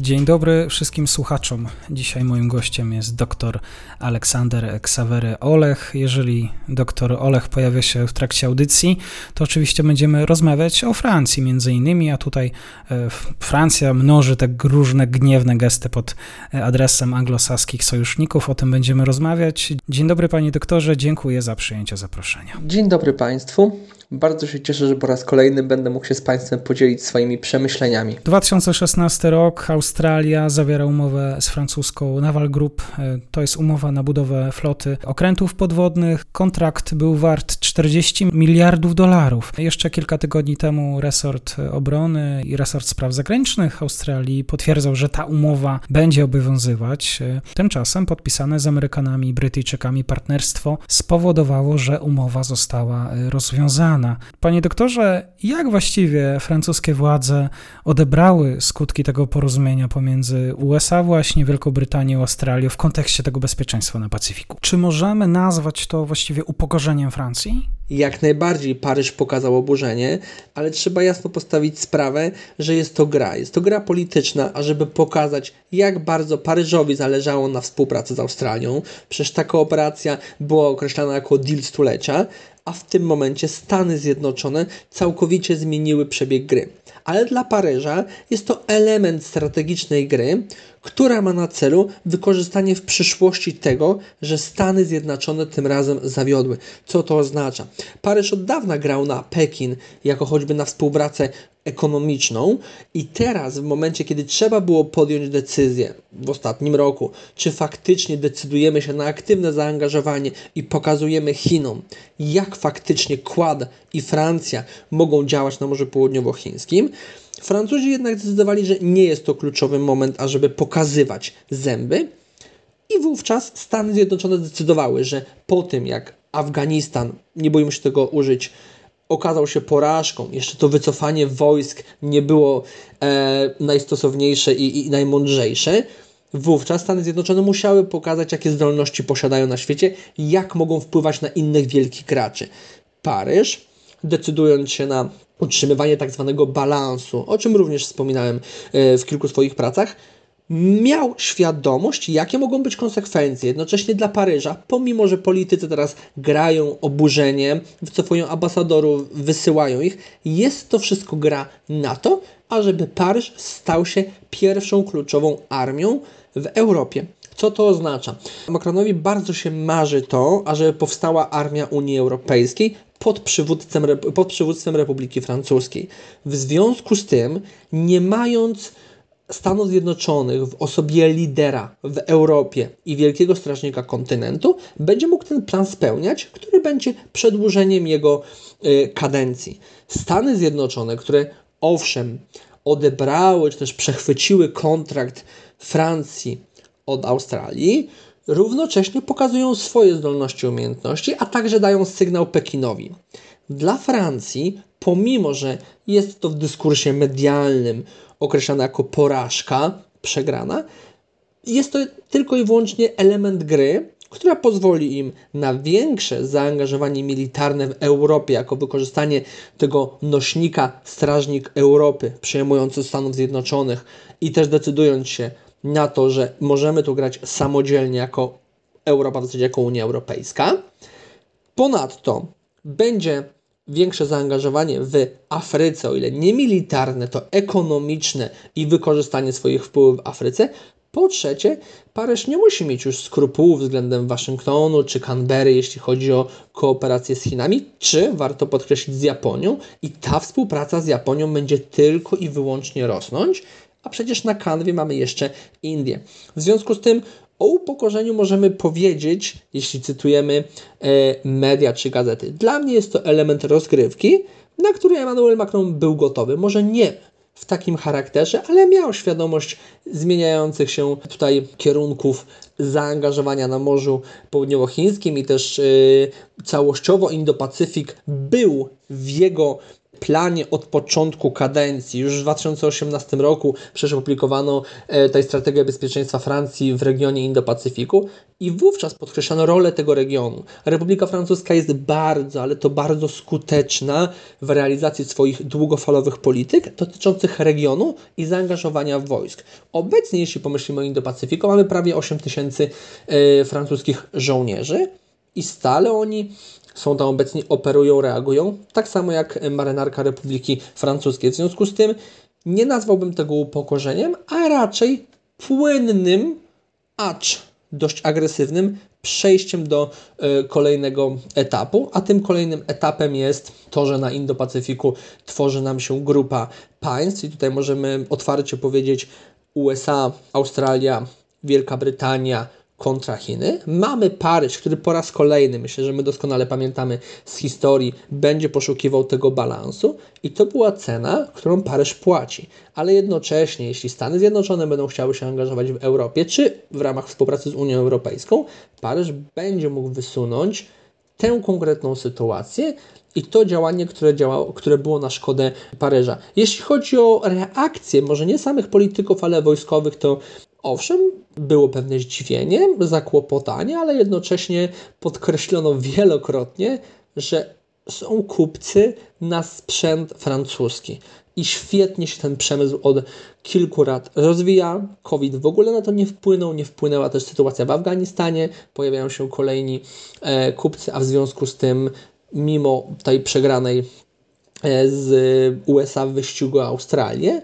Dzień dobry wszystkim słuchaczom. Dzisiaj moim gościem jest dr Aleksander Ksawery Olech. Jeżeli dr Olech pojawia się w trakcie audycji, to oczywiście będziemy rozmawiać o Francji między innymi, a tutaj e, Francja mnoży te różne gniewne gesty pod e, adresem anglosaskich sojuszników. O tym będziemy rozmawiać. Dzień dobry panie doktorze, dziękuję za przyjęcie zaproszenia. Dzień dobry państwu. Bardzo się cieszę, że po raz kolejny będę mógł się z Państwem podzielić swoimi przemyśleniami. 2016 rok, Australia zawiera umowę z francuską Naval Group. E, to jest umowa na budowę floty okrętów podwodnych. Kontrakt był wart 40 miliardów dolarów. Jeszcze kilka tygodni temu resort obrony i resort spraw zagranicznych Australii potwierdzał, że ta umowa będzie obowiązywać. E, tymczasem podpisane z Amerykanami i Brytyjczykami partnerstwo spowodowało, że umowa została e, Panie doktorze, jak właściwie francuskie władze odebrały skutki tego porozumienia pomiędzy USA, właśnie Wielką Brytanią Australią w kontekście tego bezpieczeństwa na Pacyfiku? Czy możemy nazwać to właściwie upokorzeniem Francji? Jak najbardziej Paryż pokazał oburzenie, ale trzeba jasno postawić sprawę, że jest to gra. Jest to gra polityczna, ażeby pokazać, jak bardzo Paryżowi zależało na współpracy z Australią. Przecież ta kooperacja była określana jako deal stulecia, a w tym momencie Stany Zjednoczone całkowicie zmieniły przebieg gry. Ale dla Paryża jest to element strategicznej gry, która ma na celu wykorzystanie w przyszłości tego, że Stany Zjednoczone tym razem zawiodły. Co to oznacza? Paryż od dawna grał na Pekin, jako choćby na współpracę ekonomiczną. I teraz w momencie, kiedy trzeba było podjąć decyzję w ostatnim roku, czy faktycznie decydujemy się na aktywne zaangażowanie i pokazujemy Chinom, jak faktycznie Kład i Francja mogą działać na Morzu Południowochińskim, Francuzi jednak zdecydowali, że nie jest to kluczowy moment, ażeby pokazywać zęby. I wówczas Stany Zjednoczone zdecydowały, że po tym jak Afganistan, nie boimy się tego użyć, okazał się porażką, jeszcze to wycofanie wojsk nie było e, najstosowniejsze i, i najmądrzejsze, wówczas Stany Zjednoczone musiały pokazać, jakie zdolności posiadają na świecie, jak mogą wpływać na innych wielkich graczy. Paryż, decydując się na utrzymywanie tak zwanego balansu, o czym również wspominałem e, w kilku swoich pracach, miał świadomość, jakie mogą być konsekwencje. Jednocześnie dla Paryża, pomimo że politycy teraz grają oburzenie, wycofują ambasadorów, wysyłają ich, jest to wszystko gra na to, ażeby Paryż stał się pierwszą kluczową armią w Europie. Co to oznacza? Macronowi bardzo się marzy to, ażeby powstała armia Unii Europejskiej pod przywództwem, pod przywództwem Republiki Francuskiej. W związku z tym, nie mając Stanów Zjednoczonych w osobie lidera w Europie i wielkiego strażnika kontynentu, będzie mógł ten plan spełniać, który będzie przedłużeniem jego y, kadencji. Stany Zjednoczone, które owszem odebrały czy też przechwyciły kontrakt Francji od Australii, równocześnie pokazują swoje zdolności i umiejętności, a także dają sygnał Pekinowi. Dla Francji, pomimo że jest to w dyskursie medialnym określana jako porażka, przegrana, jest to tylko i wyłącznie element gry, która pozwoli im na większe zaangażowanie militarne w Europie, jako wykorzystanie tego nośnika strażnik Europy, przejmujący Stanów Zjednoczonych i też decydując się na to, że możemy tu grać samodzielnie jako Europa, w zasadzie jako Unia Europejska. Ponadto będzie większe zaangażowanie w Afryce, o ile nie militarne, to ekonomiczne i wykorzystanie swoich wpływów w Afryce. Po trzecie, Paryż nie musi mieć już skrupułów względem Waszyngtonu czy Canberry, jeśli chodzi o kooperację z Chinami, czy warto podkreślić z Japonią, i ta współpraca z Japonią będzie tylko i wyłącznie rosnąć, a przecież na kanwie mamy jeszcze Indię. W związku z tym o upokorzeniu możemy powiedzieć, jeśli cytujemy e, media czy gazety. Dla mnie jest to element rozgrywki, na który Emmanuel Macron był gotowy. Może nie w takim charakterze, ale miał świadomość zmieniających się tutaj kierunków zaangażowania na Morzu Południowochińskim i też yy, całościowo Indo-Pacyfik był w jego planie od początku kadencji. Już w 2018 roku przecież opublikowano e, tej strategię bezpieczeństwa Francji w regionie Indo-Pacyfiku i wówczas podkreślano rolę tego regionu. Republika Francuska jest bardzo, ale to bardzo skuteczna w realizacji swoich długofalowych polityk dotyczących regionu i zaangażowania wojsk. Obecnie, jeśli pomyślimy o Indo-Pacyfiku, mamy prawie 8 tysięcy e, francuskich żołnierzy i stale oni są tam obecni, operują, reagują, tak samo jak marynarka Republiki Francuskiej. W związku z tym nie nazwałbym tego upokorzeniem, a raczej płynnym, acz dość agresywnym przejściem do y, kolejnego etapu, a tym kolejnym etapem jest to, że na Indo-Pacyfiku tworzy nam się grupa państw i tutaj możemy otwarcie powiedzieć USA, Australia, Wielka Brytania, kontra Chiny. Mamy Paryż, który po raz kolejny, myślę, że my doskonale pamiętamy z historii, będzie poszukiwał tego balansu i to była cena, którą Paryż płaci. Ale jednocześnie, jeśli Stany Zjednoczone będą chciały się angażować w Europie, czy w ramach współpracy z Unią Europejską, Paryż będzie mógł wysunąć tę konkretną sytuację i to działanie, które, działało, które było na szkodę Paryża. Jeśli chodzi o reakcję, może nie samych polityków, ale wojskowych, to Owszem, było pewne zdziwienie, zakłopotanie, ale jednocześnie podkreślono wielokrotnie, że są kupcy na sprzęt francuski. I świetnie się ten przemysł od kilku lat rozwija. COVID w ogóle na to nie wpłynął, nie wpłynęła też sytuacja w Afganistanie. Pojawiają się kolejni e, kupcy, a w związku z tym, mimo tej przegranej e, z USA w wyścigu Australię,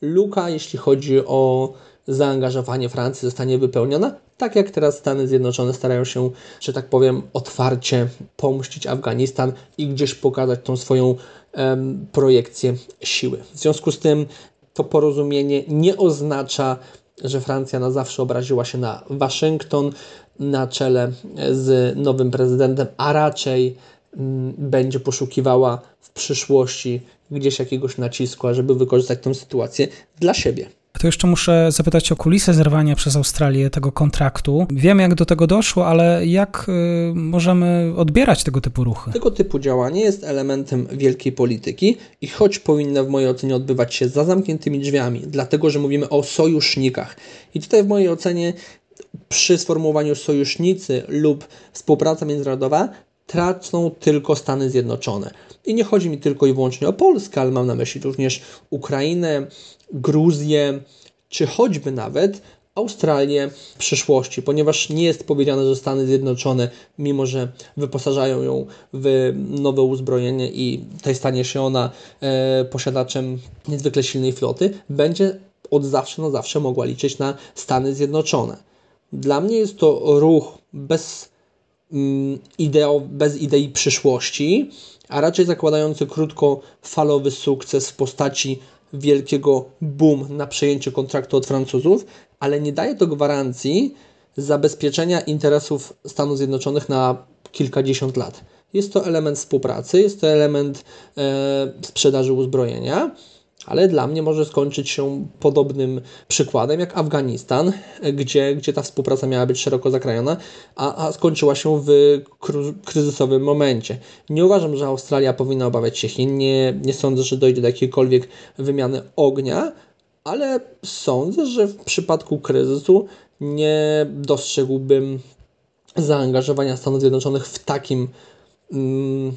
luka, jeśli chodzi o zaangażowanie Francji zostanie wypełniona, tak jak teraz Stany Zjednoczone starają się, że tak powiem, otwarcie pomścić Afganistan i gdzieś pokazać tą swoją um, projekcję siły. W związku z tym to porozumienie nie oznacza, że Francja na zawsze obraziła się na Waszyngton na czele z nowym prezydentem, a raczej mm, będzie poszukiwała w przyszłości gdzieś jakiegoś nacisku, żeby wykorzystać tę sytuację dla siebie. To jeszcze muszę zapytać o kulisę zerwania przez Australię tego kontraktu. Wiem, jak do tego doszło, ale jak y, możemy odbierać tego typu ruchy? Tego typu działanie jest elementem wielkiej polityki i choć powinna w mojej ocenie odbywać się za zamkniętymi drzwiami, dlatego że mówimy o sojusznikach. I tutaj w mojej ocenie przy sformułowaniu sojusznicy lub współpraca międzynarodowa tracą tylko Stany Zjednoczone. I nie chodzi mi tylko i wyłącznie o Polskę, ale mam na myśli również Ukrainę, Gruzję, czy choćby nawet Australię w przyszłości, ponieważ nie jest powiedziane, że Stany Zjednoczone, mimo że wyposażają ją w nowe uzbrojenie i tutaj stanie się ona e, posiadaczem niezwykle silnej floty, będzie od zawsze na zawsze mogła liczyć na Stany Zjednoczone. Dla mnie jest to ruch bez, mm, ideo, bez idei przyszłości, a raczej zakładający krótkofalowy sukces w postaci wielkiego boom na przejęcie kontraktu od Francuzów, ale nie daje to gwarancji zabezpieczenia interesów Stanów Zjednoczonych na kilkadziesiąt lat. Jest to element współpracy, jest to element e, sprzedaży uzbrojenia, ale dla mnie może skończyć się podobnym przykładem jak Afganistan, gdzie, gdzie ta współpraca miała być szeroko zakrajona, a, a skończyła się w kryzysowym momencie. Nie uważam, że Australia powinna obawiać się Chin, nie, nie sądzę, że dojdzie do jakiejkolwiek wymiany ognia, ale sądzę, że w przypadku kryzysu nie dostrzegłbym zaangażowania Stanów Zjednoczonych w takim mm,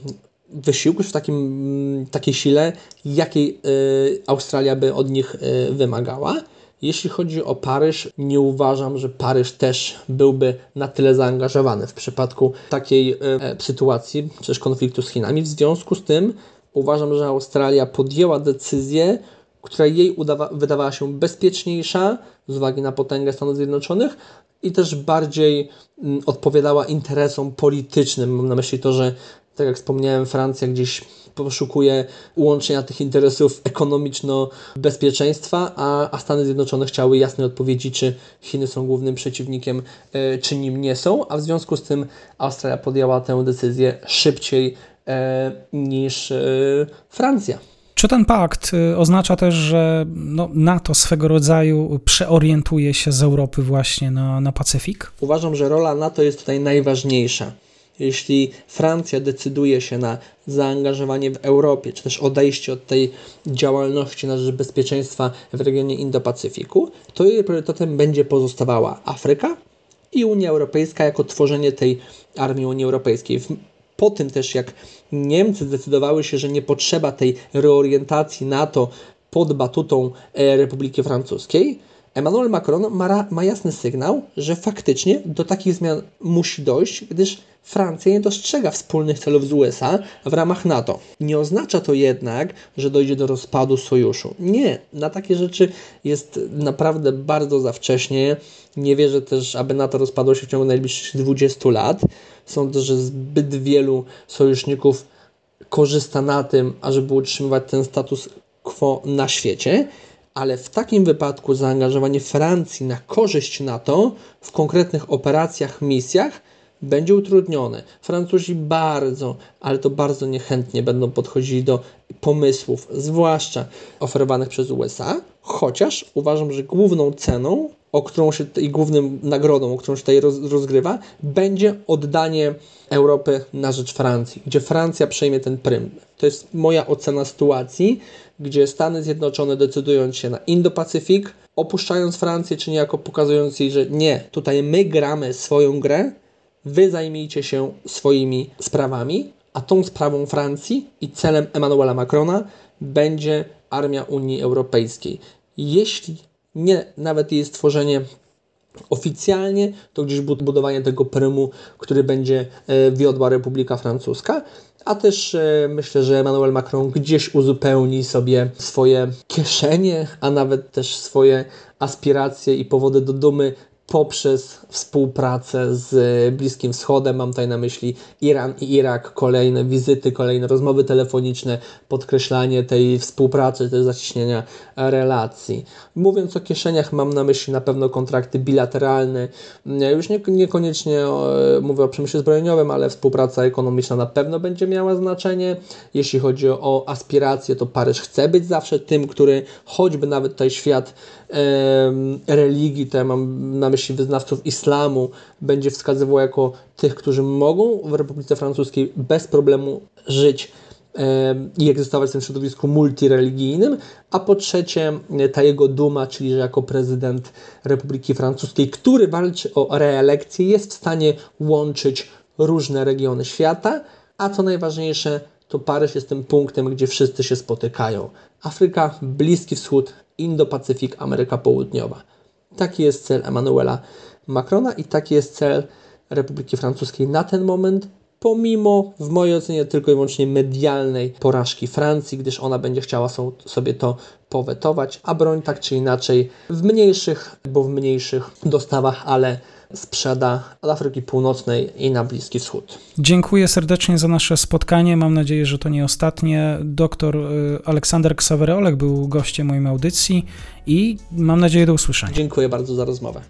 wysiłku, w takim, mm, takiej sile, jakiej y, Australia by od nich y, wymagała. Jeśli chodzi o Paryż, nie uważam, że Paryż też byłby na tyle zaangażowany w przypadku takiej y, sytuacji, czy też konfliktu z Chinami. W związku z tym uważam, że Australia podjęła decyzję, która jej wydawała się bezpieczniejsza z uwagi na potęgę Stanów Zjednoczonych i też bardziej mm, odpowiadała interesom politycznym. Mam na myśli to, że tak jak wspomniałem, Francja gdzieś poszukuje ułączenia tych interesów ekonomiczno-bezpieczeństwa, a, a Stany Zjednoczone chciały jasnej odpowiedzi, czy Chiny są głównym przeciwnikiem, e, czy nim nie są, a w związku z tym Australia podjęła tę decyzję szybciej e, niż e, Francja. Czy ten pakt y, oznacza też, że no, NATO swego rodzaju przeorientuje się z Europy właśnie na, na Pacyfik? Uważam, że rola NATO jest tutaj najważniejsza. Jeśli Francja decyduje się na zaangażowanie w Europie, czy też odejście od tej działalności na rzecz bezpieczeństwa w regionie Indo-Pacyfiku, to jej priorytetem będzie pozostawała Afryka i Unia Europejska jako tworzenie tej armii Unii Europejskiej. Po tym też, jak Niemcy zdecydowały się, że nie potrzeba tej reorientacji NATO pod batutą e, Republiki Francuskiej, Emmanuel Macron ma, ma jasny sygnał, że faktycznie do takich zmian musi dojść, gdyż Francja nie dostrzega wspólnych celów z USA w ramach NATO. Nie oznacza to jednak, że dojdzie do rozpadu sojuszu. Nie, na takie rzeczy jest naprawdę bardzo za wcześnie. Nie wierzę też, aby NATO rozpadło się w ciągu najbliższych 20 lat. Sądzę, że zbyt wielu sojuszników korzysta na tym, ażeby utrzymywać ten status quo na świecie ale w takim wypadku zaangażowanie Francji na korzyść NATO w konkretnych operacjach, misjach będzie utrudnione. Francuzi bardzo, ale to bardzo niechętnie będą podchodzili do pomysłów, zwłaszcza oferowanych przez USA, chociaż uważam, że główną ceną, o którą się i głównym nagrodą, o którą się tutaj roz, rozgrywa, będzie oddanie Europy na rzecz Francji, gdzie Francja przejmie ten prym. To jest moja ocena sytuacji, gdzie Stany Zjednoczone decydując się na Indo-Pacyfik, opuszczając Francję, czy niejako pokazując jej, że nie, tutaj my gramy swoją grę, wy zajmijcie się swoimi sprawami, a tą sprawą Francji i celem Emmanuela Macrona będzie armia Unii Europejskiej. Jeśli nie nawet jej stworzenie oficjalnie, to gdzieś budowanie tego prymu, który będzie e, wiodła Republika Francuska, a też e, myślę, że Emmanuel Macron gdzieś uzupełni sobie swoje kieszenie, a nawet też swoje aspiracje i powody do dumy poprzez współpracę z Bliskim Wschodem. Mam tutaj na myśli Iran i Irak, kolejne wizyty, kolejne rozmowy telefoniczne, podkreślanie tej współpracy, tej zacieśnienia relacji. Mówiąc o kieszeniach, mam na myśli na pewno kontrakty bilateralne. Już nie, niekoniecznie mówię o przemyśle zbrojeniowym, ale współpraca ekonomiczna na pewno będzie miała znaczenie. Jeśli chodzi o aspiracje, to Paryż chce być zawsze tym, który choćby nawet tutaj świat religii, to ja mam na myśli wyznawców islamu, będzie wskazywał jako tych, którzy mogą w Republice Francuskiej bez problemu żyć i egzystować w tym środowisku multireligijnym, a po trzecie ta jego duma, czyli że jako prezydent Republiki Francuskiej, który walczy o reelekcję, jest w stanie łączyć różne regiony świata, a co najważniejsze, to Paryż jest tym punktem, gdzie wszyscy się spotykają. Afryka, Bliski Wschód, Indo-Pacyfik, Ameryka Południowa. Taki jest cel Emmanuela Macrona i taki jest cel Republiki Francuskiej na ten moment, pomimo w mojej ocenie tylko i wyłącznie medialnej porażki Francji, gdyż ona będzie chciała sobie to powetować, a broń tak czy inaczej w mniejszych, bo w mniejszych dostawach, ale sprzeda od Afryki Północnej i na Bliski Wschód. Dziękuję serdecznie za nasze spotkanie. Mam nadzieję, że to nie ostatnie. Doktor y, Aleksander Ksawery Olek był gościem mojej audycji i mam nadzieję do usłyszenia. Dziękuję bardzo za rozmowę.